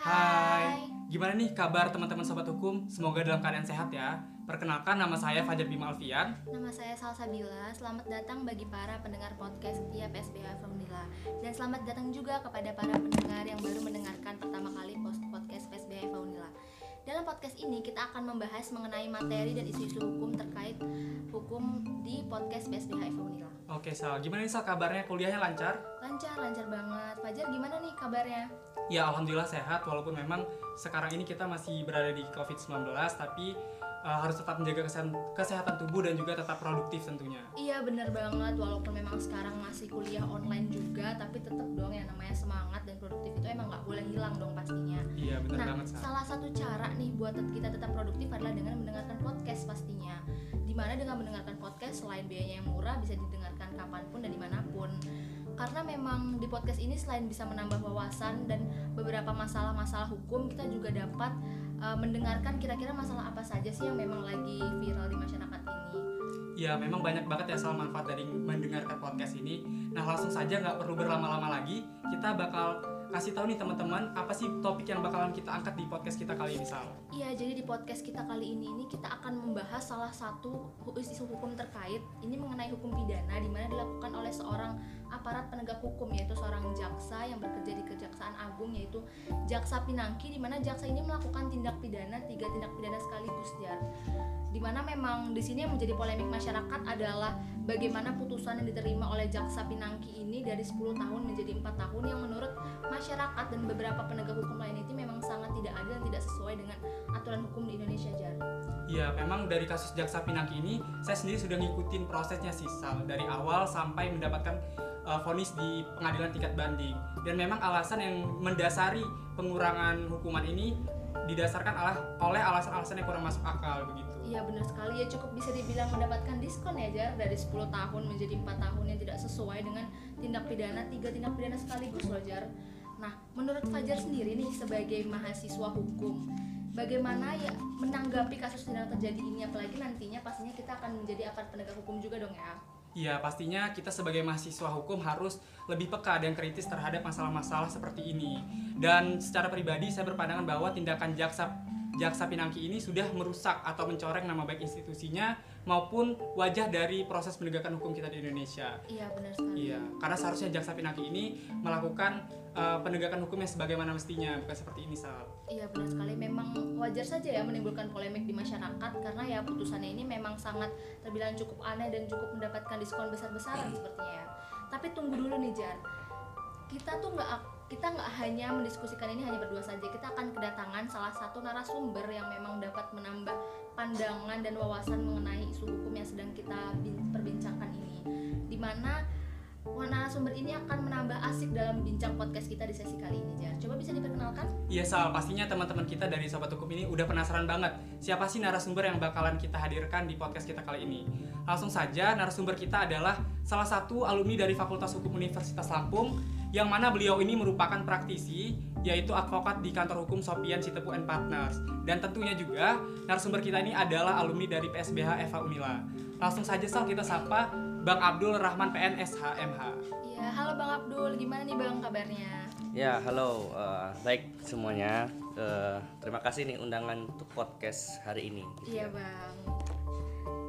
Hai. Gimana nih kabar teman-teman sobat hukum? Semoga dalam keadaan sehat ya. Perkenalkan nama saya Fajar Bima Alfian. Nama saya Salsabila. Selamat datang bagi para pendengar podcast setia PSBH Formula. Dan selamat datang juga kepada para pendengar yang baru mendengarkan pertama kali podcast podcast ini kita akan membahas mengenai materi dan isu-isu hukum terkait hukum di podcast PSBH Formula. Oke Sal, gimana nih Sal kabarnya? Kuliahnya lancar? Lancar, lancar banget. Fajar gimana nih kabarnya? Ya Alhamdulillah sehat walaupun memang sekarang ini kita masih berada di COVID-19 tapi uh, harus tetap menjaga kesehatan, kesehatan tubuh dan juga tetap produktif tentunya. Iya bener banget walaupun memang sekarang masih kuliah online juga tapi tetap dong yang namanya semangat dan produktif itu emang nggak boleh hilang dong pastinya. Iya benar Nah, banget Sal. salah satu cara nih buat kita tetap produktif adalah dengan mendengarkan podcast pastinya. Di mana dengan mendengarkan podcast selain biayanya yang murah bisa didengarkan kapan pun dan di mana pun. Karena memang di podcast ini selain bisa menambah wawasan dan beberapa masalah-masalah hukum, kita juga dapat uh, mendengarkan kira-kira masalah apa saja sih yang memang lagi viral di masyarakat ini. Ya memang banyak banget ya Sal manfaat dari mendengarkan podcast ini. Nah langsung saja nggak perlu berlama-lama lagi. Kita bakal kasih tahu nih teman-teman apa sih topik yang bakalan kita angkat di podcast kita kali ini Sal. Iya, jadi di podcast kita kali ini ini kita akan membahas salah satu isu hukum terkait ini mengenai hukum pidana di mana dilakukan oleh seorang aparat penegak hukum yaitu seorang jaksa yang bekerja di Kejaksaan Agung yaitu Jaksa Pinangki di mana jaksa ini melakukan tindak pidana tiga tindak pidana sekaligus Jar. Di mana memang di sini yang menjadi polemik masyarakat adalah bagaimana putusan yang diterima oleh Jaksa Pinangki ini dari 10 tahun menjadi empat tahun yang menurut masyarakat dan beberapa penegak hukum lain itu memang sangat tidak adil dan tidak sesuai dengan aturan hukum di Indonesia Jar. Ya, memang dari kasus Jaksa Pinangki ini saya sendiri sudah ngikutin prosesnya sih Sal dari awal sampai mendapatkan uh, vonis di pengadilan tingkat banding. Dan memang alasan yang mendasari pengurangan hukuman ini didasarkan oleh alasan-alasan yang kurang masuk akal begitu. Iya benar sekali ya cukup bisa dibilang mendapatkan diskon ya Jar dari 10 tahun menjadi empat tahun yang tidak sesuai dengan tindak pidana tiga tindak pidana sekaligus loh Jar. Nah menurut Fajar sendiri nih sebagai mahasiswa hukum bagaimana ya menanggapi kasus yang terjadi ini apalagi nantinya pastinya kita akan menjadi aparat penegak hukum juga dong ya. Iya, pastinya kita sebagai mahasiswa hukum harus lebih peka dan kritis terhadap masalah-masalah seperti ini. Dan secara pribadi saya berpandangan bahwa tindakan jaksa jaksa Pinangki ini sudah merusak atau mencoreng nama baik institusinya maupun wajah dari proses penegakan hukum kita di Indonesia. Iya benar sekali. Iya, karena seharusnya jaksa Pinangki ini melakukan uh, penegakan hukum yang sebagaimana mestinya, bukan seperti ini, Sal. Iya benar sekali memang wajar saja ya menimbulkan polemik di masyarakat karena ya putusannya ini memang sangat terbilang cukup aneh dan cukup mendapatkan diskon besar-besaran sepertinya ya. Tapi tunggu dulu nih Jar. Kita tuh nggak kita nggak hanya mendiskusikan ini hanya berdua saja. Kita akan kedatangan salah satu narasumber yang memang dapat menambah pandangan dan wawasan mengenai isu hukum yang sedang kita bin- perbincangkan ini. Di mana narasumber ini akan menambah asik dalam bincang podcast kita di sesi kali ini Jar. Coba bisa diperkenalkan? Iya Sal, pastinya teman-teman kita dari Sobat Hukum ini udah penasaran banget siapa sih narasumber yang bakalan kita hadirkan di podcast kita kali ini. Langsung saja, narasumber kita adalah salah satu alumni dari Fakultas Hukum Universitas Lampung yang mana beliau ini merupakan praktisi yaitu advokat di kantor hukum Sopian Sitepu and Partners. Dan tentunya juga narasumber kita ini adalah alumni dari PSBH Eva Unila. Langsung saja Sal kita sapa Bang Abdul Rahman PNS HMH. Iya, halo Bang Abdul, gimana nih Bang kabarnya? Ya, halo, eh, baik semuanya. Eh, terima kasih nih undangan untuk podcast hari ini. gitu Iya ya. Bang.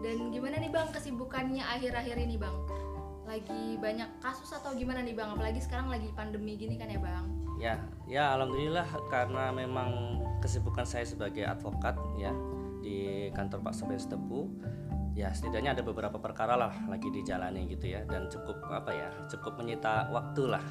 Dan gimana nih Bang kesibukannya akhir-akhir ini Bang? Lagi banyak kasus atau gimana nih Bang? Apalagi sekarang lagi pandemi gini kan ya Bang? Ya, ya, alhamdulillah karena memang kesibukan saya sebagai advokat ya di kantor Pak Sopian Tepu. Ya, setidaknya ada beberapa perkara lah lagi dijalani gitu ya dan cukup apa ya, cukup menyita waktu lah.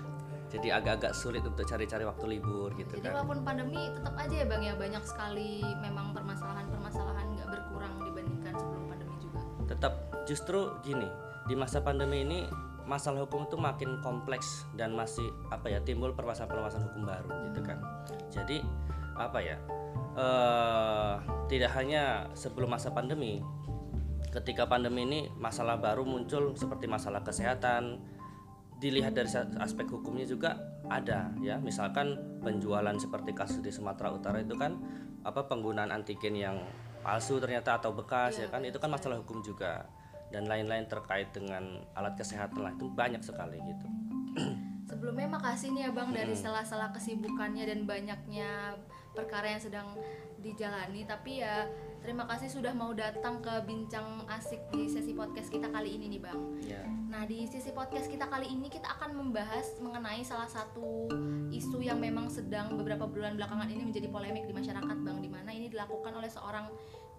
Jadi agak-agak sulit untuk cari-cari waktu libur gitu Jadi kan. walaupun pandemi tetap aja ya Bang ya banyak sekali memang permasalahan-permasalahan nggak berkurang dibandingkan sebelum pandemi juga. tetap justru gini di masa pandemi ini masalah hukum itu makin kompleks dan masih apa ya timbul permasalahan-permasalahan hukum baru gitu kan jadi apa ya eh tidak hanya sebelum masa pandemi ketika pandemi ini masalah baru muncul seperti masalah kesehatan. Dilihat dari aspek hukumnya juga ada ya. Misalkan penjualan seperti kasus di Sumatera Utara itu kan apa penggunaan antigen yang palsu ternyata atau bekas Iya, ya kan? Itu kan masalah hukum juga. Dan lain-lain terkait dengan alat kesehatan lah itu banyak sekali gitu. Sebelumnya makasih nih ya Bang dari sela-sela kesibukannya dan banyaknya perkara yang sedang dijalani. Tapi ya terima kasih sudah mau datang ke bincang asik di sesi podcast kita kali ini nih Bang. ya Nah, di sisi podcast kita kali ini kita akan membahas mengenai salah satu isu yang memang sedang beberapa bulan belakangan ini menjadi polemik di masyarakat, Bang, di mana ini dilakukan oleh seorang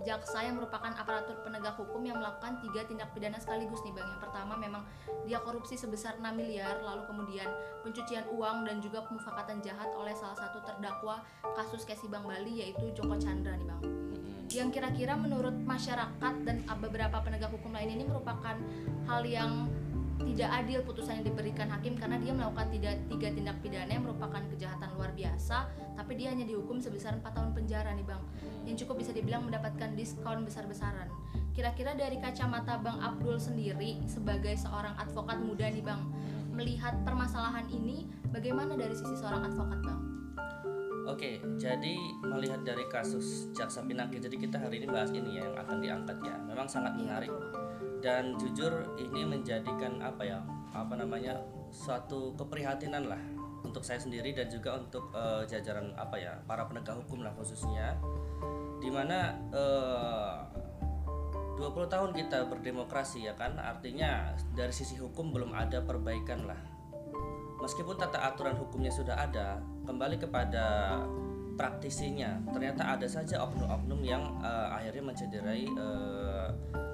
jaksa yang merupakan aparatur penegak hukum yang melakukan tiga tindak pidana sekaligus nih, Bang. Yang pertama memang dia korupsi sebesar 6 miliar, lalu kemudian pencucian uang dan juga pemufakatan jahat oleh salah satu terdakwa kasus Kesi Bang Bali yaitu Joko Chandra nih, Bang yang kira-kira menurut masyarakat dan beberapa penegak hukum lain ini merupakan hal yang tidak adil putusan yang diberikan hakim karena dia melakukan tiga, tiga tindak pidana yang merupakan kejahatan luar biasa tapi dia hanya dihukum sebesar 4 tahun penjara nih bang. Yang cukup bisa dibilang mendapatkan diskon besar-besaran. Kira-kira dari kacamata bang Abdul sendiri sebagai seorang advokat muda nih bang melihat permasalahan ini bagaimana dari sisi seorang advokat bang Oke, jadi melihat dari kasus Jaksa Pinangki, jadi kita hari ini bahas ini ya yang akan diangkat ya. Memang sangat Iya, menarik. dan jujur ini menjadikan apa ya, apa namanya suatu keprihatinan lah untuk saya sendiri dan juga untuk eh, jajaran apa ya para penegak hukum lah khususnya, di mana eh, 20 tahun kita berdemokrasi ya kan, artinya dari sisi hukum belum ada perbaikan lah meskipun tata aturan hukumnya sudah ada kembali kepada praktisinya. Ternyata ada saja oknum-oknum yang eh, akhirnya mencederai eh,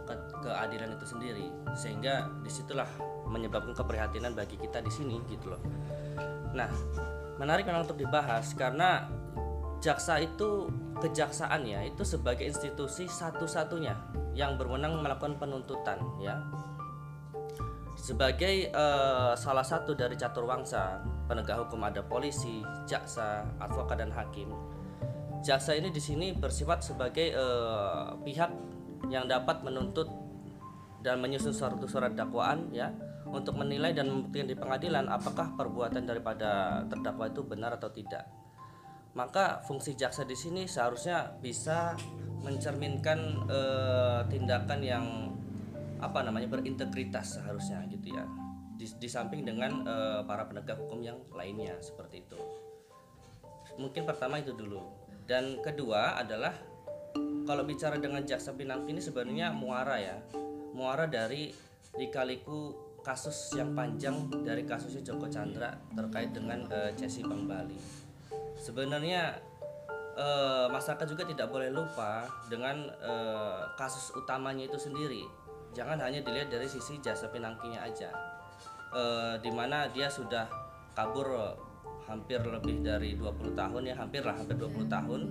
ke- keadilan itu sendiri. Sehingga di situlah menyebabkan keprihatinan bagi kita di sini gitu loh. Nah menarik memang untuk dibahas karena jaksa itu kejaksaan ya itu sebagai institusi satu-satunya yang berwenang melakukan penuntutan ya sebagai eh, salah satu dari catur wangsa penegak hukum ada polisi, jaksa, advokat dan hakim. Jaksa ini di sini bersifat sebagai eh, pihak yang dapat menuntut dan menyusun suatu surat dakwaan ya untuk menilai dan membuktikan di pengadilan apakah perbuatan daripada terdakwa itu benar atau tidak. Maka fungsi jaksa di sini seharusnya bisa mencerminkan eh, tindakan yang apa namanya berintegritas seharusnya gitu ya. Di, di samping dengan eh, para penegak hukum yang lainnya seperti itu. Mungkin pertama itu dulu. Dan kedua adalah kalau bicara dengan jaksa pinangki ini sebenarnya muara ya. Muara dari likaliku kasus yang panjang dari kasusnya Joko Chandra terkait dengan eh, Cesi Bank Bali sebenarnya eh, masyarakat juga tidak boleh lupa dengan eh, kasus utamanya itu sendiri jangan hanya dilihat dari sisi jasa pinangkinya aja. Eh, di mana dia sudah kabur eh, hampir lebih dari 20 tahun ya hampir lah hampir 20 tahun.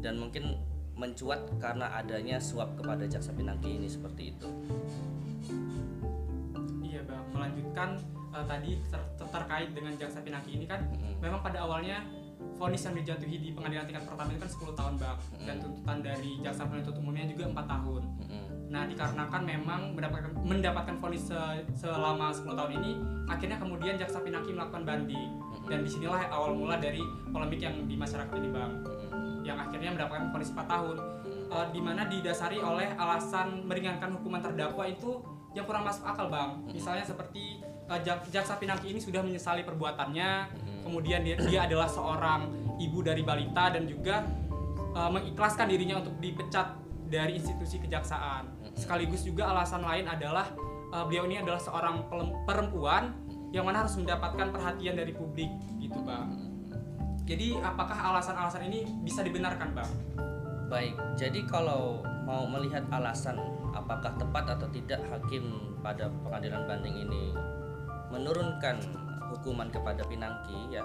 Dan mungkin mencuat karena adanya suap kepada jaksa pinangki ini seperti itu. Iya bang, melanjutkan eh, tadi ter- ter- terkait dengan jaksa pinangki ini kan Mm-mm. memang pada awalnya vonis yang dijatuhi di pengadilan tingkat pertama itu kan 10 tahun bang dan tuntutan dari jaksa penuntut umumnya juga 4 tahun. Mm-mm. Nah dikarenakan memang mendapatkan mendapatkan vonis se- selama 10 tahun ini, akhirnya kemudian jaksa pinangki melakukan banding dan di sinilah awal mula dari polemik yang di masyarakat ini bang, yang akhirnya mendapatkan vonis 4 tahun, Eh, di mana didasari oleh alasan meringankan hukuman terdakwa itu yang kurang masuk akal bang. Misalnya seperti eh, jak- jaksa pinangki ini sudah menyesali perbuatannya, kemudian dia, dia adalah seorang ibu dari balita dan juga eh, mengikhlaskan dirinya untuk dipecat dari institusi kejaksaan. Sekaligus juga alasan lain adalah eh, beliau ini adalah seorang perempuan yang mana harus mendapatkan perhatian dari publik gitu bang. Jadi apakah alasan-alasan ini bisa dibenarkan bang? Baik, jadi kalau mau melihat alasan apakah tepat atau tidak hakim pada pengadilan banding ini menurunkan hukuman kepada Pinangki ya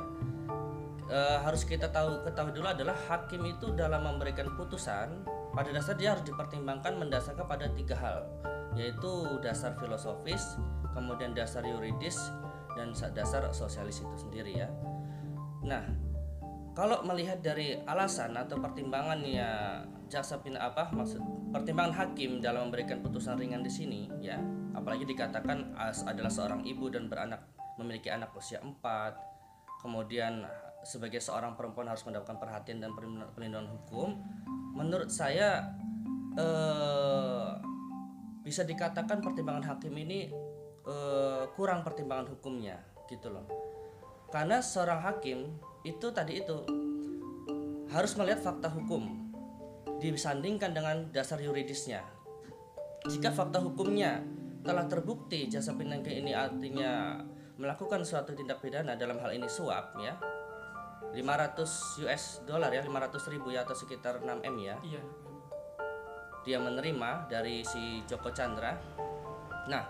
eh, harus kita tahu ketahui dulu adalah hakim itu dalam memberikan putusan pada dasar dia harus dipertimbangkan mendasarkan pada tiga hal yaitu dasar filosofis, kemudian dasar yuridis dan sa- dasar sosialis itu sendiri ya. Nah, kalau melihat dari alasan atau pertimbangannya jaksa pin apa maksud pertimbangan hakim dalam memberikan putusan ringan di sini ya apalagi dikatakan as adalah seorang ibu dan beranak memiliki anak usia 4 kemudian sebagai seorang perempuan harus mendapatkan perhatian dan perlindungan hukum menurut saya eh, bisa dikatakan pertimbangan hakim ini eh, kurang pertimbangan hukumnya gitu loh. Karena seorang hakim itu tadi itu harus melihat fakta hukum disandingkan dengan dasar yuridisnya. Jika fakta hukumnya telah terbukti jasa pinangki ini artinya melakukan suatu tindak pidana dalam hal ini suap ya 500 US dollar ya 500 ribu ya atau sekitar 6 M ya Iya. dia menerima dari si Joko Chandra. Nah,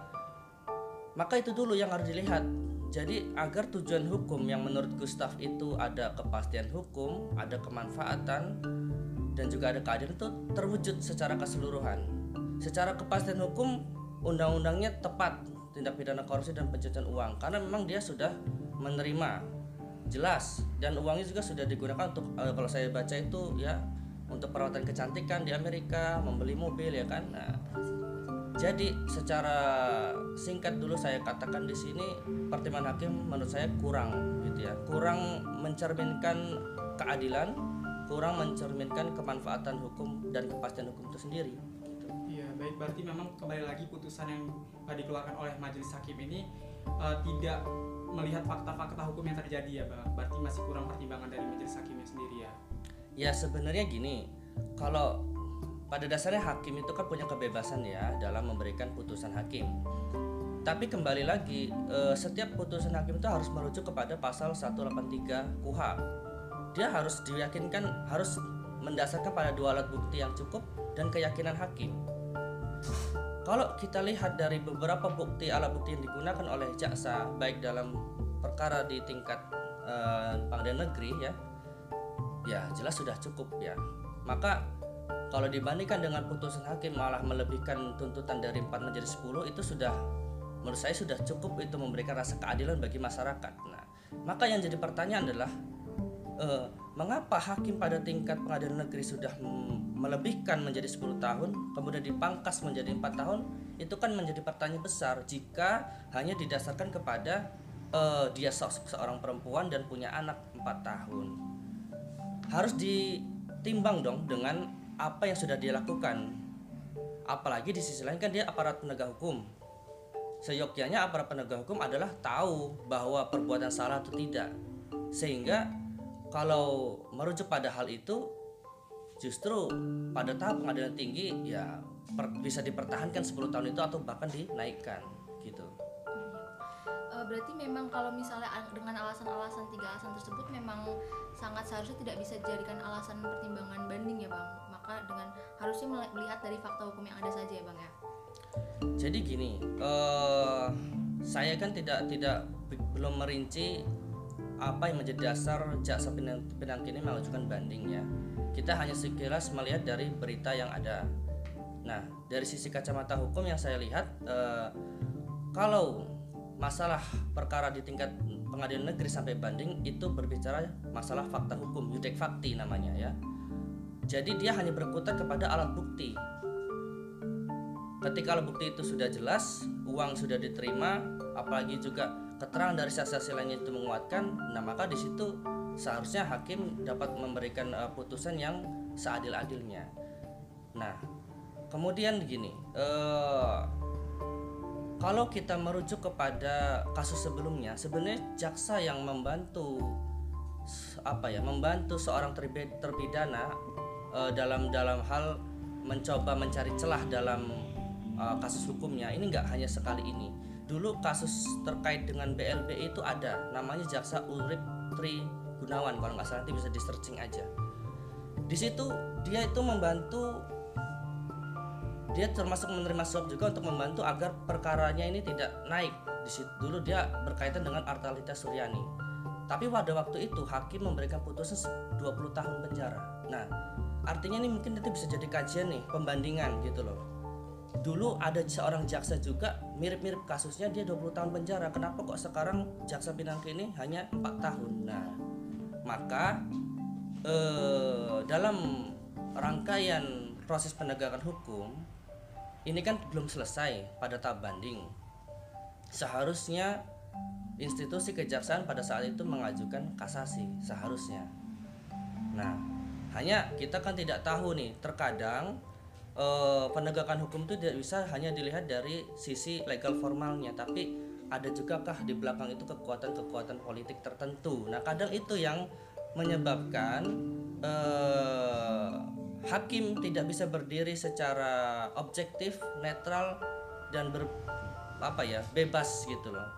maka itu dulu yang harus dilihat. Jadi agar tujuan hukum yang menurut Gustav itu ada kepastian hukum, ada kemanfaatan, dan juga ada keadilan itu terwujud secara keseluruhan. Secara kepastian hukum, undang-undangnya tepat tindak pidana korupsi dan pencucian uang karena memang dia sudah menerima jelas dan uangnya juga sudah digunakan untuk eh, kalau saya baca itu ya untuk perawatan kecantikan di Amerika, membeli mobil ya kan. Nah, jadi secara singkat dulu saya katakan di sini pertimbangan hakim menurut saya kurang gitu ya, kurang mencerminkan keadilan, kurang mencerminkan kemanfaatan hukum dan kepastian hukum itu sendiri. Baik berarti memang kembali lagi putusan yang uh, dikeluarkan oleh majelis hakim ini uh, tidak melihat fakta-fakta hukum yang terjadi ya, Bang. Berarti masih kurang pertimbangan dari majelis hakimnya sendiri ya. Ya sebenarnya gini, kalau pada dasarnya hakim itu kan punya kebebasan ya dalam memberikan putusan hakim. Tapi kembali lagi, eh, setiap putusan hakim itu harus merujuk kepada pasal 183 KUHP. Dia harus diyakinkan, harus mendasarkan pada dua alat bukti yang cukup dan keyakinan hakim. Kalau kita lihat dari beberapa bukti alat bukti yang digunakan oleh jaksa baik dalam perkara di tingkat eh, pengadilan negeri ya, ya jelas sudah cukup ya. Maka kalau dibandingkan dengan putusan hakim malah melebihkan tuntutan dari 4 menjadi 10 itu sudah menurut saya sudah cukup itu memberikan rasa keadilan bagi masyarakat. Nah, maka yang jadi pertanyaan adalah eh, mengapa hakim pada tingkat pengadilan negeri sudah melebihkan menjadi 10 tahun kemudian dipangkas menjadi empat tahun? Itu kan menjadi pertanyaan besar. Jika hanya didasarkan kepada eh, dia se- seorang perempuan dan punya anak empat tahun. Harus ditimbang dong dengan apa yang sudah dia lakukan apalagi di sisi lain kan dia aparat penegak hukum. Seyogyanya aparat penegak hukum adalah tahu bahwa perbuatan salah atau tidak. Sehingga kalau merujuk pada hal itu justru pada tahap pengadilan tinggi ya per- bisa dipertahankan 10 tahun itu atau bahkan dinaikkan gitu. Eh, berarti memang kalau misalnya al- dengan alasan-alasan tiga alasan tersebut memang sangat seharusnya tidak bisa dijadikan alasan pertimbangan banding ya bang. Maka dengan harusnya mel- melihat dari fakta hukum yang ada saja ya bang ya. Jadi gini, eh saya kan tidak tidak be- belum merinci apa yang menjadi dasar jaksa pinang- pinangki ini mengajukan banding ya. Kita hanya sekilas melihat dari berita yang ada. Nah, dari sisi kacamata hukum yang saya lihat, eh, kalau masalah perkara di tingkat pengadilan negeri sampai banding itu berbicara masalah fakta hukum, yudek fakti namanya ya. Jadi dia hanya berkutat kepada alat bukti Ketika alat bukti itu sudah jelas, uang sudah diterima, apalagi juga keterangan dari saksi-saksi lainnya itu menguatkan, nah maka di situ seharusnya hakim dapat memberikan eh, putusan yang seadil-adilnya. Nah, kemudian begini, eh, kalau kita merujuk kepada kasus sebelumnya, sebenarnya jaksa yang membantu apa ya, membantu seorang terpidana eh, dalam dalam hal mencoba mencari celah dalam uh, kasus hukumnya ini nggak hanya sekali ini dulu kasus terkait dengan BLB itu ada namanya jaksa Ulrich Tri Gunawan kalau nggak salah nanti bisa di searching aja. Di situ dia itu membantu dia termasuk menerima suap juga untuk membantu agar perkaranya ini tidak naik. Di situ dulu dia berkaitan dengan Artalita Suryani. Tapi pada waktu itu hakim memberikan putusan 20 tahun penjara. Nah artinya ini mungkin nanti bisa jadi kajian nih pembandingan gitu loh dulu ada seorang jaksa juga mirip-mirip kasusnya dia 20 tahun penjara. Kenapa kok sekarang jaksa pinangki ini hanya empat tahun? Nah maka eh, dalam rangkaian proses penegakan hukum ini kan belum selesai pada tahap banding. Seharusnya institusi kejaksaan pada saat itu mengajukan kasasi seharusnya. Nah hanya kita kan tidak tahu nih terkadang eh, penegakan hukum itu tidak bisa hanya dilihat dari sisi legal formalnya tapi ada juga kah di belakang itu kekuatan-kekuatan politik tertentu. Nah, kadang itu yang menyebabkan eh, hakim tidak bisa berdiri secara objektif, netral dan ber apa ya bebas gitu loh.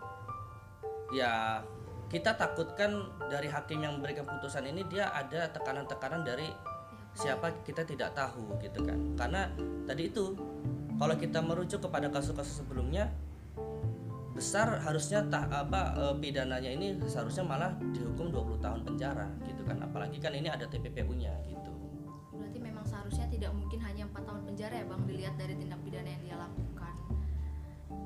Ya kita takutkan dari hakim yang memberikan putusan ini dia ada tekanan-tekanan dari siapa kita tidak tahu gitu kan. Karena tadi itu kalau kita merujuk kepada kasus-kasus sebelumnya besar harusnya tak apa eh, pidananya ini seharusnya malah dihukum 20 tahun penjara gitu kan apalagi kan ini ada TPPU-nya gitu. Berarti memang seharusnya tidak mungkin hanya empat tahun penjara ya bang dilihat dari tindak pidana yang dia lakukan.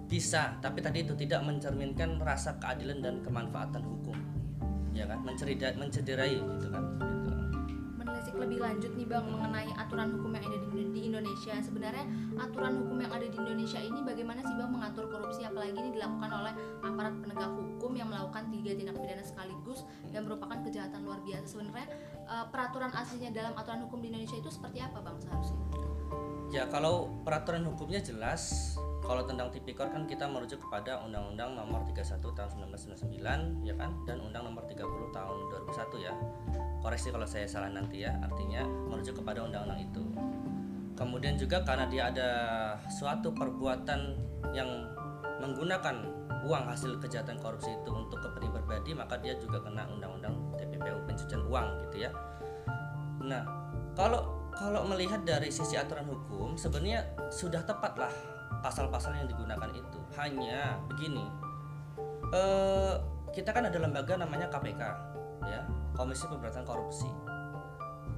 Bisa, tapi tadi itu tidak mencerminkan rasa keadilan dan kemanfaatan hukum. Ya kan? Mencederai, mencederai gitu kan. Menelisik lebih lanjut nih bang mengenai aturan hukum yang ada di, di Indonesia. Sebenarnya aturan hukum yang ada di Indonesia ini bagaimana sih bang mengatur korupsi apalagi ini dilakukan oleh aparat penegak hukum yang melakukan tiga tindak pidana sekaligus yang merupakan kejahatan luar biasa. Sebenarnya eh, peraturan aslinya dalam aturan hukum di Indonesia itu seperti apa bang seharusnya? Ya kalau peraturan hukumnya jelas, kalau tentang tipikor kan kita merujuk kepada Undang-Undang Nomor 31 Tahun 1999 ya kan dan Undang Nomor 30 Tahun 2001 ya. Koreksi kalau saya salah nanti ya, artinya merujuk kepada undang-undang itu. Kemudian juga karena dia ada suatu perbuatan yang menggunakan uang hasil kejahatan korupsi itu untuk kepentingan pribadi, maka dia juga kena Undang-Undang TPPU pencucian uang gitu ya. Nah, kalau kalau melihat dari sisi aturan hukum sebenarnya sudah tepatlah pasal-pasal yang digunakan itu. Hanya begini, eh, kita kan ada lembaga namanya KPK, ya, Komisi Pemberantasan Korupsi.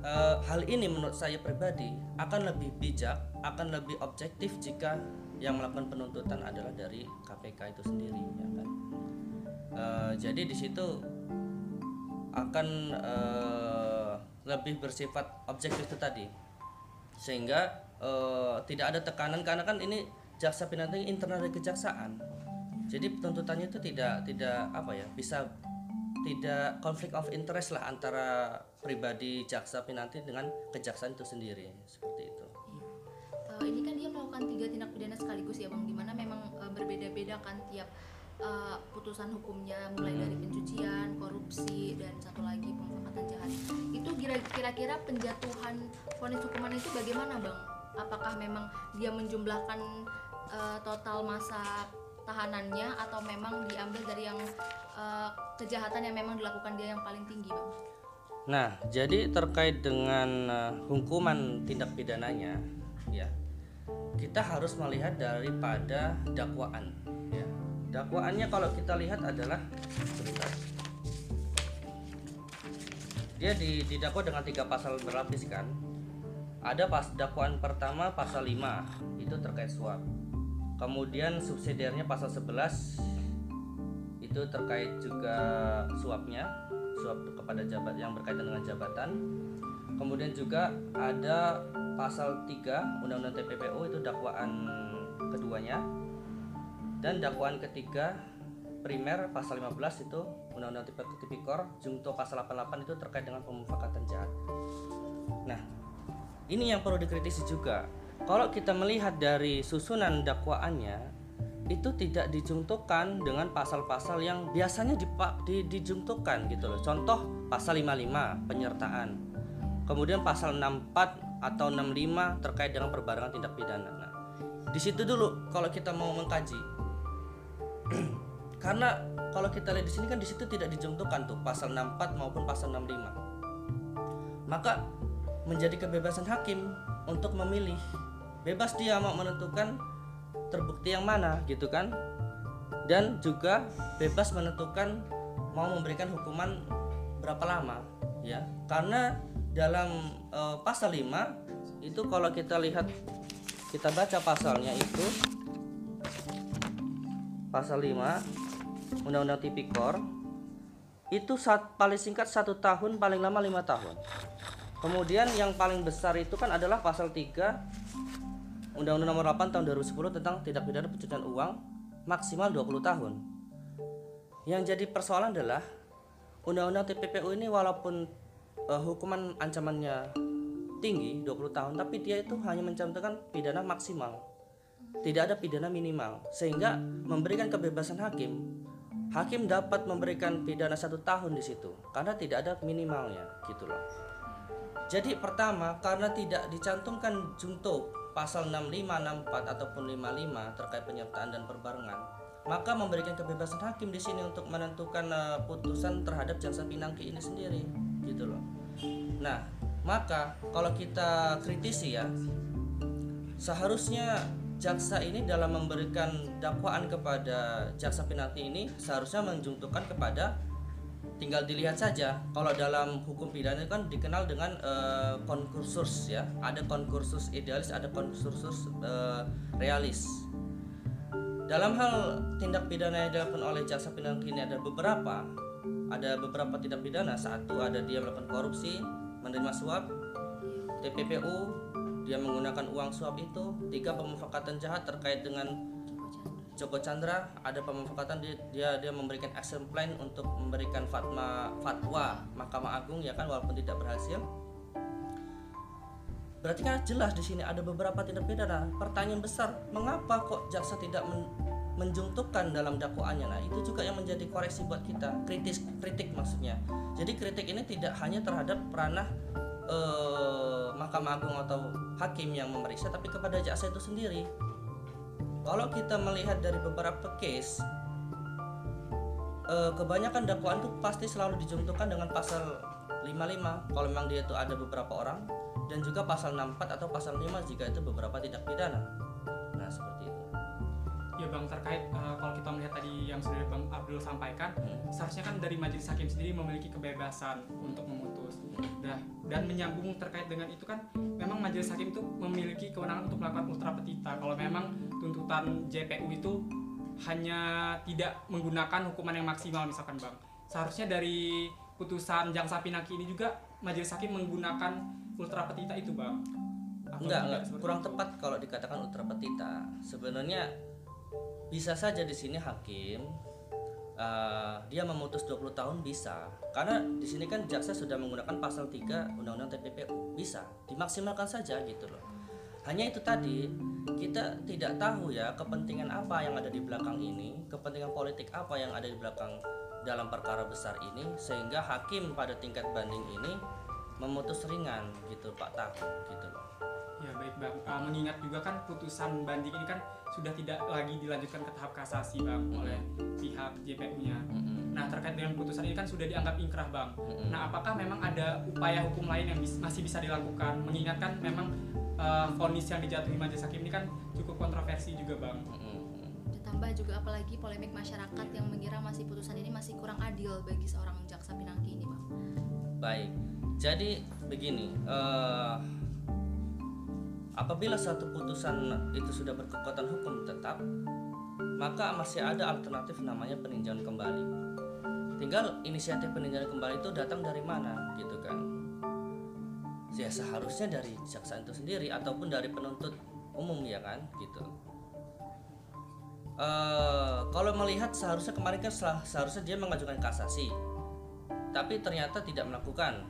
Eh, hal ini menurut saya pribadi akan lebih bijak, akan lebih objektif jika yang melakukan penuntutan adalah dari KPK itu sendiri, ya kan. Eh, jadi di situ akan eh, lebih bersifat objektif itu tadi sehingga eh, tidak ada tekanan karena kan ini jaksa pinangki internal dari kejaksaan jadi tuntutannya itu tidak tidak apa ya bisa tidak konflik of interest lah antara pribadi jaksa pinanti dengan kejaksaan itu sendiri seperti itu Eh, ini kan dia melakukan tiga tindak pidana sekaligus ya bang, di mana memang eh, berbeda-beda kan tiap eh, putusan hukumnya mulai dari pencucian, korupsi dan satu lagi pemufakatan jahat. Itu kira- kira-kira penjatuhan vonis hukuman itu bagaimana bang? Apakah memang dia menjumlahkan eh, total masa tahanannya atau memang diambil dari yang eh, kejahatan yang memang dilakukan dia yang paling tinggi bang? Nah, jadi terkait dengan uh, hukuman tindak pidananya, ya, kita harus melihat daripada dakwaan. Ya. Dakwaannya kalau kita lihat adalah sebentar. Dia di- didakwa dengan tiga pasal berlapis kan. Ada pas dakwaan pertama pasal 5 itu terkait suap. Kemudian subsidiarnya pasal 11 itu terkait juga suapnya suap kepada jabat yang berkaitan dengan jabatan. Kemudian juga ada pasal 3 Undang-Undang TPPU itu dakwaan keduanya. Dan dakwaan ketiga primer pasal 15 itu Undang-Undang Tipik- Tipikor Jungto pasal 88 itu terkait dengan pemufakatan jahat. Nah ini yang perlu dikritisi juga kalau kita melihat dari susunan dakwaannya itu tidak dijungtokan dengan pasal-pasal yang biasanya dipa- di, dijungtokan gitu loh. Contoh pasal 55 penyertaan. Kemudian pasal 64 atau 65 terkait dengan perbarengan tindak pidana. Nah, di situ dulu kalau kita mau mengkaji. Karena kalau kita lihat di sini kan di situ tidak dijungtokan tuh pasal 64 maupun pasal 65. Maka menjadi kebebasan hakim untuk memilih. Bebas dia mau menentukan terbukti yang mana gitu kan? Dan juga bebas menentukan mau memberikan hukuman berapa lama ya. Karena dalam eh, pasal 5 itu kalau kita lihat kita baca pasalnya itu pasal 5 Undang-Undang Tipikor itu saat paling singkat satu tahun paling lama lima tahun. Kemudian yang paling besar itu kan adalah pasal 3 Undang-Undang Nomor 8 Tahun 2010 tentang tindak pidana pencucian uang maksimal 20 tahun. Yang jadi persoalan adalah Undang-Undang TPPU ini walaupun eh, hukuman ancamannya tinggi 20 tahun tapi dia itu hanya mencantumkan pidana maksimal. tidak ada pidana minimal sehingga memberikan kebebasan hakim hakim dapat memberikan pidana satu tahun di situ karena tidak ada minimalnya gitu loh jadi pertama karena tidak dicantumkan junto pasal 65, 64 ataupun 55 terkait penyertaan dan perbarengan maka memberikan kebebasan hakim di sini untuk menentukan uh, putusan terhadap jaksa pinangki ini sendiri gitu loh. Nah maka kalau kita kritisi ya seharusnya jaksa ini dalam memberikan dakwaan kepada jaksa pinangki ini seharusnya menjuntukan kepada tinggal dilihat saja. Kalau dalam hukum pidana kan dikenal dengan uh, konkursus ya. Ada konkursus idealis ada konkursus uh, realis. Dalam hal tindak pidana yang dilakukan oleh jaksa pinangki ini ada beberapa. Ada beberapa tindak pidana. Satu ada dia melakukan korupsi menerima suap TPPU dia menggunakan uang suap itu. Tiga pemufakatan jahat terkait dengan Joko Chandra ada pemufakatan dia, dia dia memberikan action plan untuk memberikan fatwa fatwa Mahkamah Agung ya kan walaupun tidak berhasil. Berarti kan jelas di sini ada beberapa tindak pidana. Pertanyaan besar, mengapa kok jaksa tidak men, menjuntukkan dalam dakwaannya? Nah, itu juga yang menjadi koreksi buat kita, kritis kritik maksudnya. Jadi kritik ini tidak hanya terhadap ranah eh, Mahkamah Agung atau hakim yang memeriksa tapi kepada jaksa itu sendiri kalau kita melihat dari beberapa case eh, kebanyakan dakwaan itu pasti selalu dijuntukan dengan pasal 55 kalau memang dia itu ada beberapa orang dan juga pasal 64 atau pasal 5 jika itu beberapa tindak pidana nah seperti itu ya bang terkait uh, kalau kita melihat tadi yang sudah bang Abdul sampaikan Hmm. seharusnya kan dari majelis hakim sendiri memiliki kebebasan untuk memutus Dah, dan menyambung terkait dengan itu kan memang majelis hakim itu memiliki kewenangan untuk melakukan ultra petita. Kalau memang tuntutan JPU itu hanya tidak menggunakan hukuman yang maksimal misalkan bang. Seharusnya dari putusan jaksa pinangki ini juga majelis hakim menggunakan ultra petita itu bang. Apa enggak, enggak. kurang itu? tepat kalau dikatakan ultra petita. Sebenarnya bisa saja di sini hakim eh, dia memutus 20 tahun bisa. Karena di sini kan jaksa sudah menggunakan pasal 3 undang-undang TPPU bisa. Dimaksimalkan saja gitu loh. Hanya itu tadi kita tidak tahu ya kepentingan apa yang ada di belakang ini kepentingan politik apa yang ada di belakang dalam perkara besar ini sehingga hakim pada tingkat banding ini memutus ringan gitu Pak Tak gitu loh Ya baik bang, Uh, mengingat juga kan putusan banding ini kan sudah tidak lagi dilanjutkan ke tahap kasasi bang oleh pihak JPU-nya. Mm-mm. Nah terkait dengan putusan ini kan sudah dianggap ingkrah bang. Mm-mm. Nah apakah memang ada upaya hukum lain yang bis- masih bisa dilakukan? Mengingatkan memang uh, vonis yang dijatuhi majelis hakim ini kan cukup kontroversi juga bang. Mm-mm. Ditambah juga apalagi polemik masyarakat yang mengira masih putusan ini masih kurang adil bagi seorang jaksa pinangki ini, Bang. Baik, jadi begini, eh, apabila satu putusan itu sudah berkekuatan hukum tetap, maka masih ada alternatif namanya peninjauan kembali. Tinggal inisiatif peninjauan kembali itu datang dari mana, gitu kan? Ya seharusnya dari jaksa itu sendiri ataupun dari penuntut umum ya kan, gitu. Eh, kalau melihat seharusnya kemarin kan seharusnya dia mengajukan kasasi, tapi ternyata tidak melakukan,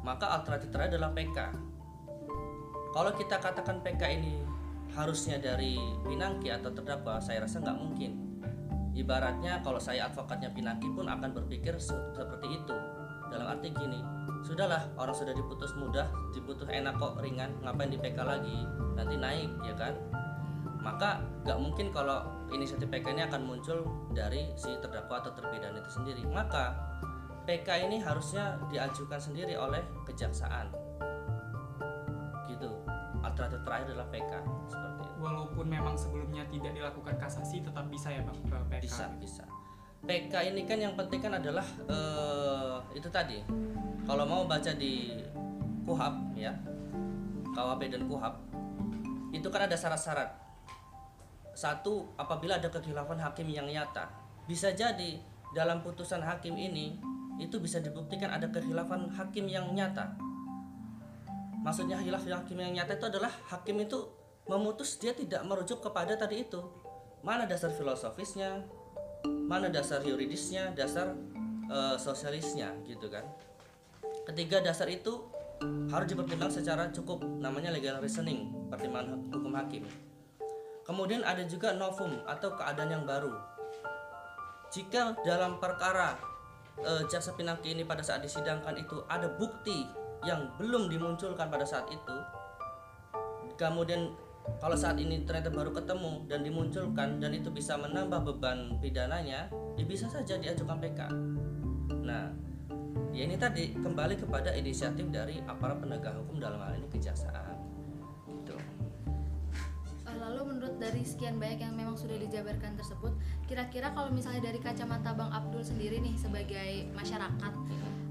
maka alternatif terakhir adalah PK. Kalau kita katakan PK ini harusnya dari Pinangki atau terdakwa, saya rasa nggak mungkin. Ibaratnya kalau saya advokatnya Pinangki pun akan berpikir se- seperti itu. Dalam arti gini, sudahlah orang sudah diputus mudah, diputus enak kok ringan, ngapain di PK lagi? Nanti naik ya kan? Maka nggak mungkin kalau inisiatif PK ini akan muncul dari si terdakwa atau terpidana itu sendiri. Maka PK ini harusnya diajukan sendiri oleh kejaksaan. Alternatif terakhir adalah PK seperti itu. Walaupun memang sebelumnya tidak dilakukan kasasi tetap bisa ya bang ke PK. Bisa, bisa. PK ini kan yang penting kan adalah eh, itu tadi. Kalau mau baca di KUHAP ya, KUHP dan KUHAP, itu kan ada syarat-syarat. Satu, apabila ada kekhilafan hakim yang nyata, bisa jadi dalam putusan hakim ini itu bisa dibuktikan ada kekhilafan hakim yang nyata. Maksudnya khilaf hakim yang nyata itu adalah hakim itu memutus dia tidak merujuk kepada tadi itu. Mana dasar filosofisnya, mana dasar yuridisnya, dasar eh, sosialisnya gitu kan. Ketiga dasar itu harus dipertimbangkan secara cukup namanya legal reasoning, pertimbangan hukum hakim. kemudian ada juga novum atau keadaan yang baru jika dalam perkara eh, jaksa pinangki ini pada saat disidangkan itu ada bukti yang belum dimunculkan pada saat itu kemudian kalau saat ini ternyata baru ketemu dan dimunculkan dan itu bisa menambah beban pidananya ya bisa saja diajukan PK nah ya ini tadi kembali kepada inisiatif dari aparat penegak hukum dalam hal ini kejaksaan. Gitu. Eh, Lalu menurut dari sekian banyak yang memang sudah dijabarkan tersebut, kira-kira kalau misalnya dari kacamata Bang Abdul sendiri nih sebagai masyarakat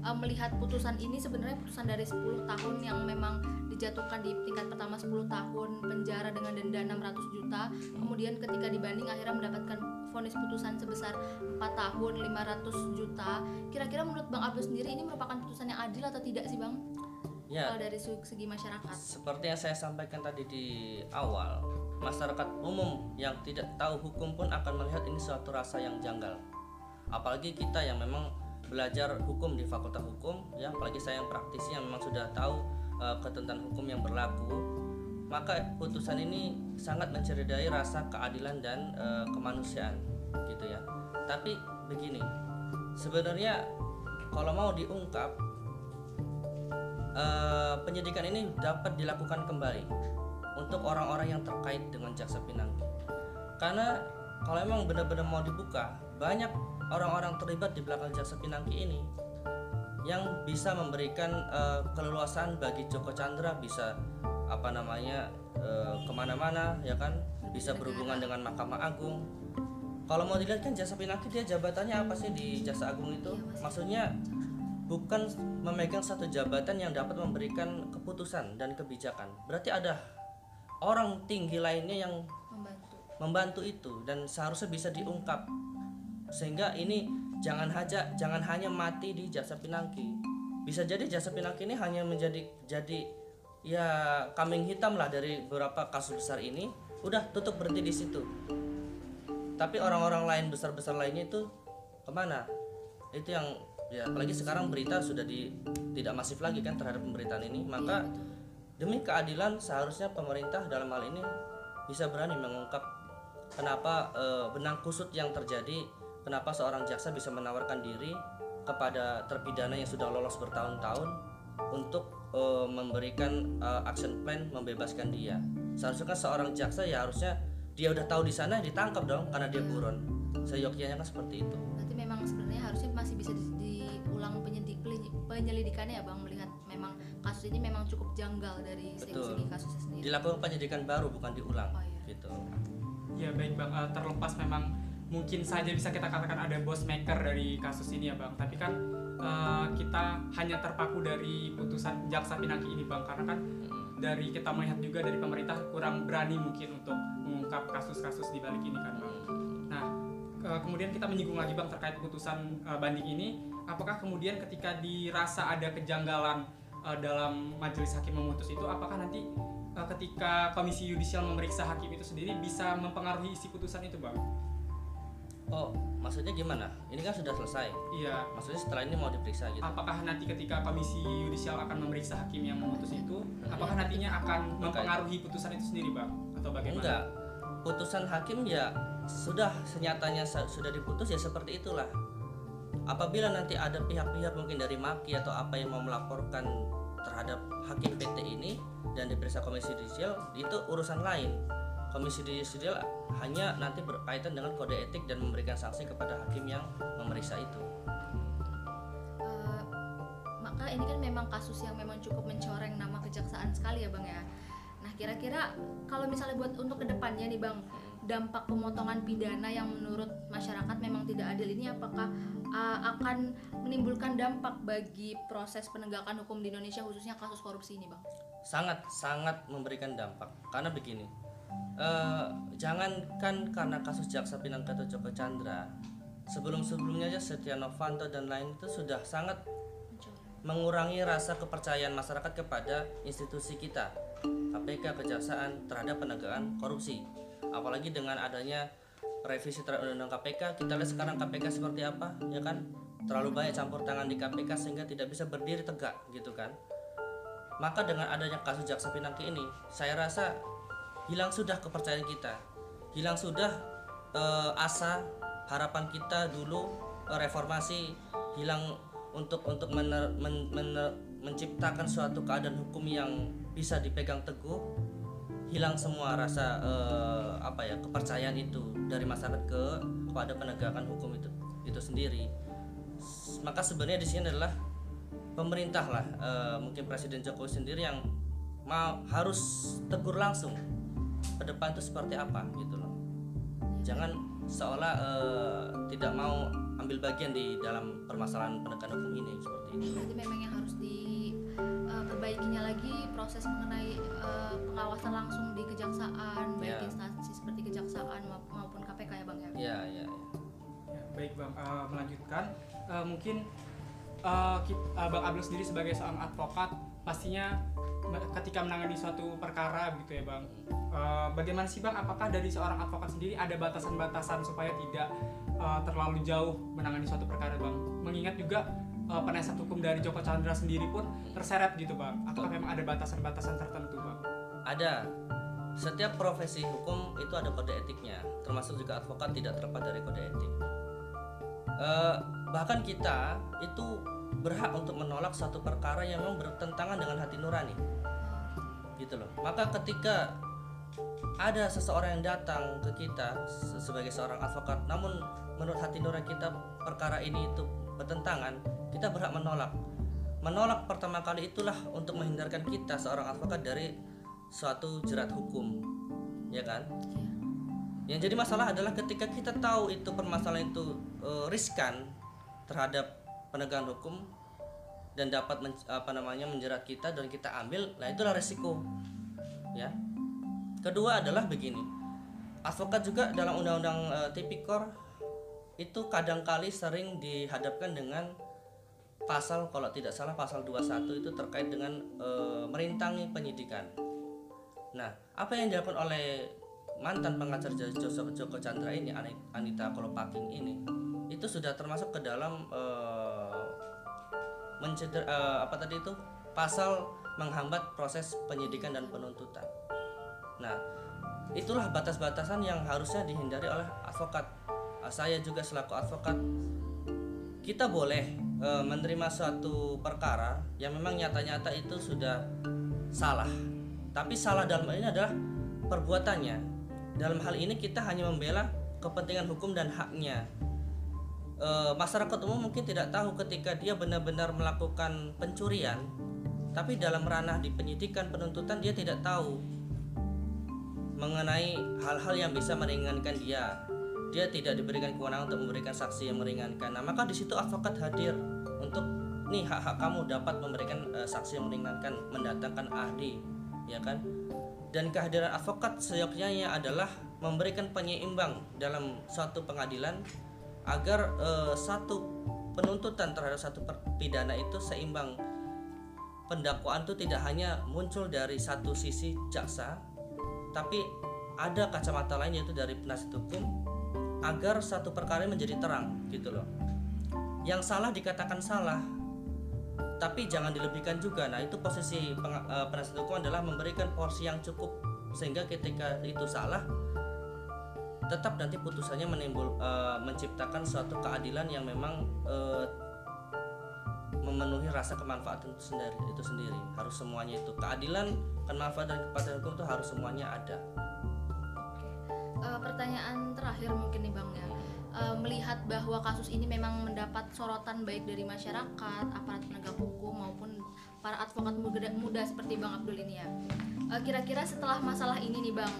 eh, melihat putusan ini sebenarnya putusan dari 10 tahun yang memang dijatuhkan di tingkat pertama 10 tahun penjara dengan denda 600 juta, kemudian ketika dibanding akhirnya mendapatkan vonis putusan sebesar 4 tahun 500 juta. Kira-kira menurut Bang Abdul sendiri ini merupakan putusan yang adil atau tidak sih Bang? ya Kalau dari segi masyarakat. seperti yang saya sampaikan tadi di awal masyarakat umum yang tidak tahu hukum pun akan melihat ini suatu rasa yang janggal apalagi kita yang memang belajar hukum di fakultas hukum ya apalagi saya yang praktisi yang memang sudah tahu eh, ketentuan hukum yang berlaku maka putusan ini sangat mencerdai rasa keadilan dan eh, kemanusiaan gitu ya. Tapi begini sebenarnya kalau mau diungkap eh, penyidikan ini dapat dilakukan kembali untuk orang-orang yang terkait dengan jaksa pinangki. Karena kalau emang benar-benar mau dibuka banyak orang-orang terlibat di belakang jaksa pinangki ini yang bisa memberikan eh, keleluasan bagi Joko Chandra bisa apa namanya eh, ke mana-mana ya kan? Bisa berhubungan dengan Mahkamah Agung. Kalau mau dilihat kan jasa pinangki dia jabatannya apa sih di jasa agung itu? Maksudnya bukan memegang satu jabatan yang dapat memberikan keputusan dan kebijakan. Berarti ada orang tinggi lainnya yang Membantu. membantu itu dan seharusnya bisa diungkap sehingga ini jangan haja jangan hanya mati di jasa pinangki. Bisa jadi jasa pinangki ini hanya menjadi jadi ya kambing hitam lah dari beberapa kasus besar ini. Udah tutup berhenti di situ. Tapi orang-orang lain besar-besar lainnya itu ke mana? Itu yang ya apalagi sekarang berita sudah di tidak masif lagi kan terhadap pemberitaan ini. Maka demi keadilan seharusnya pemerintah dalam hal ini bisa berani mengungkap kenapa eh, benang kusut yang terjadi kenapa seorang jaksa bisa menawarkan diri kepada terpidana yang sudah lolos bertahun-tahun untuk eh, memberikan eh, action plan membebaskan dia seharusnya kan seorang jaksa ya harusnya dia udah tahu di sana ditangkap dong karena dia buron seyogyanya kan seperti itu Berarti memang sebenarnya harusnya masih bisa di- diulang penyidik penyelidikannya ya Bang melihat memang kasus ini memang cukup janggal dari Betul. segi kasusnya sendiri. dilakukan penyidikan baru bukan diulang Oh, iya. gitu Ya baik bang, Eh, terlepas memang mungkin saja bisa kita katakan ada boss maker dari kasus ini ya bang. Tapi kan eh, kita hanya terpaku dari putusan jaksa pinangki ini bang, karena kan dari kita melihat juga dari pemerintah kurang berani mungkin untuk mengungkap kasus-kasus di balik ini kan bang. Nah eh, kemudian kita menyinggung lagi bang terkait putusan eh, banding ini, apakah kemudian ketika dirasa ada kejanggalan eh, dalam majelis hakim memutus itu, apakah nanti eh, ketika komisi yudisial memeriksa hakim itu sendiri bisa mempengaruhi isi putusan itu bang? Oh maksudnya gimana? Ini kan sudah selesai. Iya. maksudnya setelah ini mau diperiksa gitu? Apakah nanti ketika komisi yudisial akan memeriksa hakim yang memutus itu, apakah nantinya akan mempengaruhi putusan itu sendiri bang? Atau bagaimana? enggak. Putusan hakim ya sudah senyatanya sudah diputus ya seperti itulah. Apabila nanti ada pihak-pihak mungkin dari maki atau apa yang mau melaporkan terhadap hakim PT ini dan diperiksa komisi yudisial itu urusan lain komisi yudisial hanya nanti berkaitan dengan kode etik dan memberikan sanksi kepada hakim yang memeriksa itu Eh, maka ini kan memang kasus yang memang cukup mencoreng nama kejaksaan sekali ya bang ya. Nah kira-kira kalau misalnya buat untuk ke depannya nih bang, dampak pemotongan pidana yang menurut masyarakat memang tidak adil ini apakah uh, akan menimbulkan dampak bagi proses penegakan hukum di Indonesia khususnya kasus korupsi ini bang? sangat sangat memberikan dampak karena begini eh, jangankan karena kasus jaksa pinangki atau Joko Chandra sebelum sebelumnya aja Setia Novanto dan lain itu sudah sangat mengurangi rasa kepercayaan masyarakat kepada institusi kita KPK kejaksaan terhadap penegakan korupsi. Apalagi dengan adanya revisi terhadap undang-undang KPK kita lihat sekarang KPK seperti apa ya kan? Terlalu banyak campur tangan di KPK sehingga tidak bisa berdiri tegak gitu kan? Maka dengan adanya kasus jaksa pinangki ini saya rasa hilang sudah kepercayaan kita. Hilang sudah eh, asa harapan kita dulu eh, reformasi hilang untuk untuk mener- men- mener- menciptakan suatu keadaan hukum yang bisa dipegang teguh. Hilang semua rasa eh, apa ya kepercayaan itu dari masyarakat ke kepada penegakan hukum itu itu sendiri. Maka sebenarnya di sini adalah pemerintah lah eh, mungkin Presiden Jokowi sendiri yang mau harus tegur langsung ke depan itu seperti apa gitu loh. Jangan seolah eh, tidak mau ambil bagian di dalam permasalahan penegakan hukum ini seperti itu. Berarti memang yang harus diperbaikinya lagi proses mengenai eh, pengawasan langsung di kejaksaan baik Ya. instansi seperti kejaksaan mau- maupun KPK ya bang ya? Ya ya, ya. Ya, baik bang, Eh, melanjutkan. Eh, mungkin eh, kit- eh, bang Abdul sendiri sebagai seorang advokat pastinya ketika menangani suatu perkara gitu ya bang. Eh, bagaimana sih bang? Apakah dari seorang advokat sendiri ada batasan-batasan supaya tidak eh, terlalu jauh menangani suatu perkara bang? Mengingat juga eh, penasihat hukum dari Joko Chandra sendiri pun terseret gitu bang. Apakah memang ada batasan-batasan tertentu bang? ada setiap profesi hukum itu ada kode etiknya termasuk juga advokat tidak terlepas dari kode etik Eh, bahkan kita itu berhak untuk menolak suatu perkara yang memang bertentangan dengan hati nurani. Gitu loh. Maka ketika ada seseorang yang datang ke kita se- sebagai seorang advokat namun menurut hati nurani kita perkara ini itu bertentangan kita berhak menolak. Menolak pertama kali itulah untuk menghindarkan kita seorang advokat dari suatu jerat hukum. Ya kan? Yang jadi masalah adalah ketika kita tahu itu permasalahan itu eh, riskan terhadap penegakan hukum dan dapat men- apa namanya menjerat kita dan kita ambil, nah itulah resiko. Ya. Kedua adalah begini. Advokat juga dalam undang-undang eh, tipikor itu kadangkali sering dihadapkan dengan pasal kalau tidak salah pasal 21 itu terkait dengan eh, merintangi penyidikan. Nah, apa yang dilakukan oleh mantan pengacara Joko, Joko Chandra ini Ani- Anita Kolopaking ini itu sudah termasuk ke dalam eh, menceder eh, apa tadi itu pasal menghambat proses penyidikan dan penuntutan. Nah, itulah batas-batasan yang harusnya dihindari oleh advokat. Ah, Saya juga selaku advokat kita boleh eh, menerima suatu perkara yang memang nyata-nyata itu sudah salah. Tapi salah dalam hal ini adalah perbuatannya. Dalam hal ini kita hanya membela kepentingan hukum dan haknya. Eh, masyarakat umum mungkin tidak tahu ketika dia benar-benar melakukan pencurian, tapi dalam ranah di penyidikan penuntutan dia tidak tahu mengenai hal-hal yang bisa meringankan dia. Dia tidak diberikan kewenangan untuk memberikan saksi yang meringankan. Nah, maka di situ advokat hadir untuk nih hak-hak kamu dapat memberikan eh, saksi yang meringankan, mendatangkan ahli, ya kan? Dan kehadiran advokat seyogyanya adalah memberikan penyeimbang dalam suatu pengadilan agar eh, satu penuntutan terhadap satu pidana itu seimbang. Pendakwaan itu tidak hanya muncul dari satu sisi jaksa, tapi ada kacamata lain yaitu dari penasihat hukum agar satu perkara menjadi terang gitu loh. Yang salah dikatakan salah, tapi jangan dilebihkan juga. Nah itu posisi eh, penasihat hukum adalah memberikan porsi yang cukup sehingga ketika itu salah tetap nanti putusannya menimbul eh, menciptakan suatu keadilan yang memang eh, memenuhi rasa kemanfaatan itu sendiri itu sendiri. Harus semuanya itu. Keadilan kemanfaatan dan kepastian hukum itu harus semuanya ada. Eh, pertanyaan terakhir mungkin nih bang ya. Eh, melihat bahwa kasus ini memang mendapat sorotan baik dari masyarakat aparat penegak hukum maupun para advokat muda, muda seperti bang Abdul ini ya. Eh, kira-kira setelah masalah ini nih bang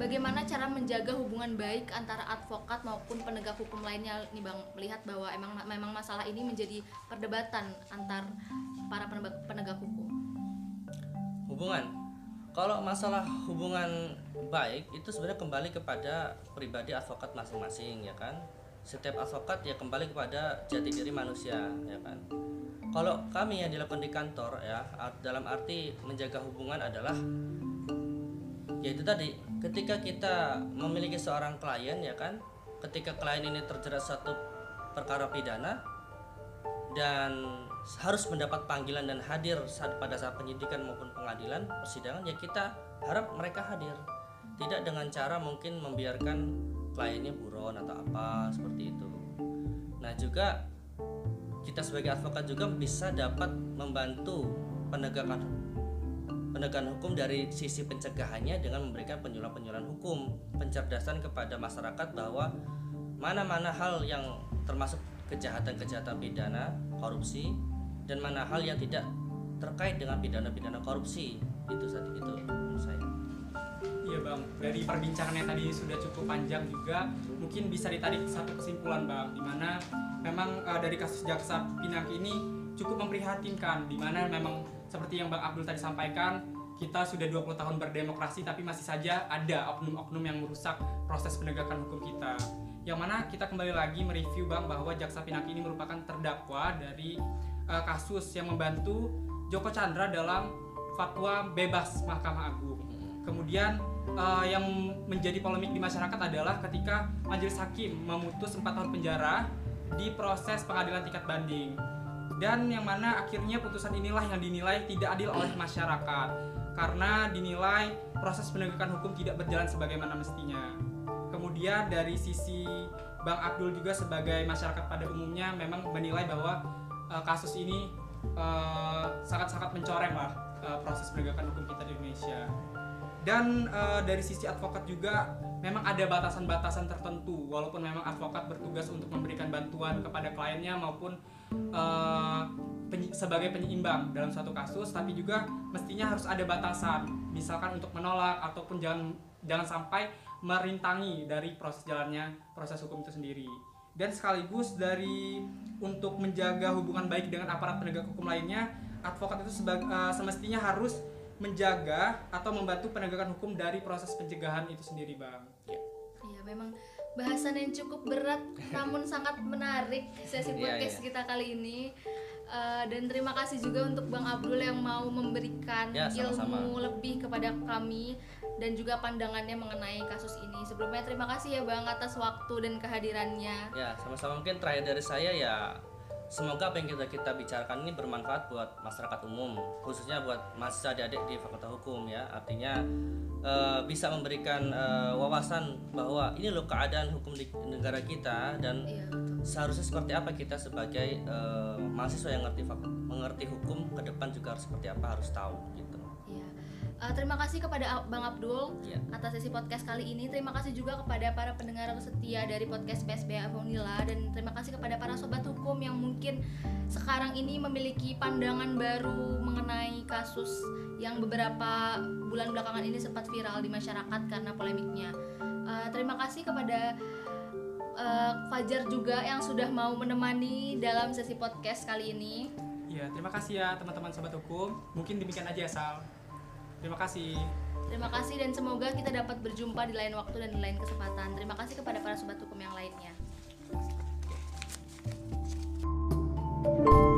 bagaimana cara menjaga hubungan baik antara advokat maupun penegak hukum lainnya? Nih bang melihat bahwa emang memang masalah ini menjadi perdebatan antar para penegak, penegak hukum. Hubungan. Kalau masalah hubungan baik itu sebenarnya kembali kepada pribadi advokat masing-masing ya kan? Setiap advokat ya kembali kepada jati diri manusia ya kan? Kalau kami yang dilakukan di kantor ya dalam arti menjaga hubungan adalah yaitu tadi ketika kita memiliki seorang klien ya kan ketika klien ini terjerat satu perkara pidana dan harus mendapat panggilan dan hadir saat pada saat penyidikan maupun pengadilan persidangan ya kita harap mereka hadir tidak dengan cara mungkin membiarkan kliennya buron atau apa seperti itu. Nah juga kita sebagai advokat juga bisa dapat membantu penegakan penegakan hukum dari sisi pencegahannya dengan memberikan penyuluhan-penyuluhan hukum, pencerdasan kepada masyarakat bahwa mana-mana hal yang termasuk kejahatan-kejahatan pidana, korupsi, dan mana hal yang tidak terkait dengan pidana-pidana korupsi. Itu saat itu menurut saya. Iya bang, dari perbincangan yang tadi sudah cukup panjang juga, mungkin bisa ditarik satu kesimpulan bang, di mana memang uh, dari kasus jaksa Pinangki ini cukup memprihatinkan, di mana memang seperti yang bang Abdul tadi sampaikan, kita sudah 20 tahun berdemokrasi tapi masih saja ada oknum-oknum yang merusak proses penegakan hukum kita. Yang mana kita kembali lagi mereview bang bahwa jaksa Pinangki ini merupakan terdakwa dari uh, kasus yang membantu Joko Chandra dalam fatwa bebas Mahkamah Agung. Kemudian uh, yang menjadi polemik di masyarakat adalah ketika majelis hakim memutus 4 tahun penjara di proses pengadilan tingkat banding. Dan yang mana akhirnya putusan inilah yang dinilai tidak adil oleh masyarakat. Karena dinilai proses penegakan hukum tidak berjalan sebagaimana mestinya. Kemudian dari sisi Bang Abdul juga sebagai masyarakat pada umumnya memang menilai bahwa uh, kasus ini sangat-sangat uh, mencoreng lah uh, proses penegakan hukum kita di Indonesia. Dan uh, dari sisi advokat juga memang ada batasan-batasan tertentu. Walaupun memang advokat bertugas untuk memberikan bantuan kepada kliennya maupun uh, penyi sebagai penyeimbang dalam suatu kasus tapi juga mestinya harus ada batasan misalkan untuk menolak ataupun jangan jangan sampai merintangi dari proses jalannya proses hukum itu sendiri dan sekaligus dari untuk menjaga hubungan baik dengan aparat penegak hukum lainnya advokat itu sebagai, uh, semestinya harus menjaga atau membantu penegakan hukum dari proses pencegahan itu sendiri, Bang. Ya. Iya, memang bahasan yang cukup berat namun sangat menarik sesi iya, podcast yeah, yeah. kita kali ini. Uh, dan terima kasih juga untuk Bang Abdul yang mau memberikan ya, sama -sama. ilmu lebih kepada kami dan juga pandangannya mengenai kasus ini. Sebelumnya terima kasih ya Bang atas waktu dan kehadirannya. Ya, sama-sama mungkin terakhir dari saya ya Semoga apa yang kita kita bicarakan ini bermanfaat buat masyarakat umum, khususnya buat mahasiswa adik-adik di Fakultas Hukum ya. Artinya uh, bisa memberikan uh, wawasan bahwa ini loh keadaan hukum di negara kita dan iya, seharusnya seperti apa kita sebagai uh, mahasiswa yang ngerti mengerti hukum ke depan juga harus seperti apa harus tahu gitu. Uh, terima kasih kepada Bang Abdul yeah. atas sesi podcast kali ini. Terima kasih juga kepada para pendengar setia dari podcast PSB Avonila dan terima kasih kepada para sobat hukum yang mungkin sekarang ini memiliki pandangan baru mengenai kasus yang beberapa bulan belakangan ini sempat viral di masyarakat karena polemiknya. Uh, terima kasih kepada uh, Fajar juga yang sudah mau menemani dalam sesi podcast kali ini. Ya, terima kasih ya teman-teman sobat hukum. Mungkin demikian aja Sal. Terima kasih. Terima kasih dan semoga kita dapat berjumpa di lain waktu dan di lain kesempatan. Terima kasih kepada para sobat hukum yang lainnya. Thank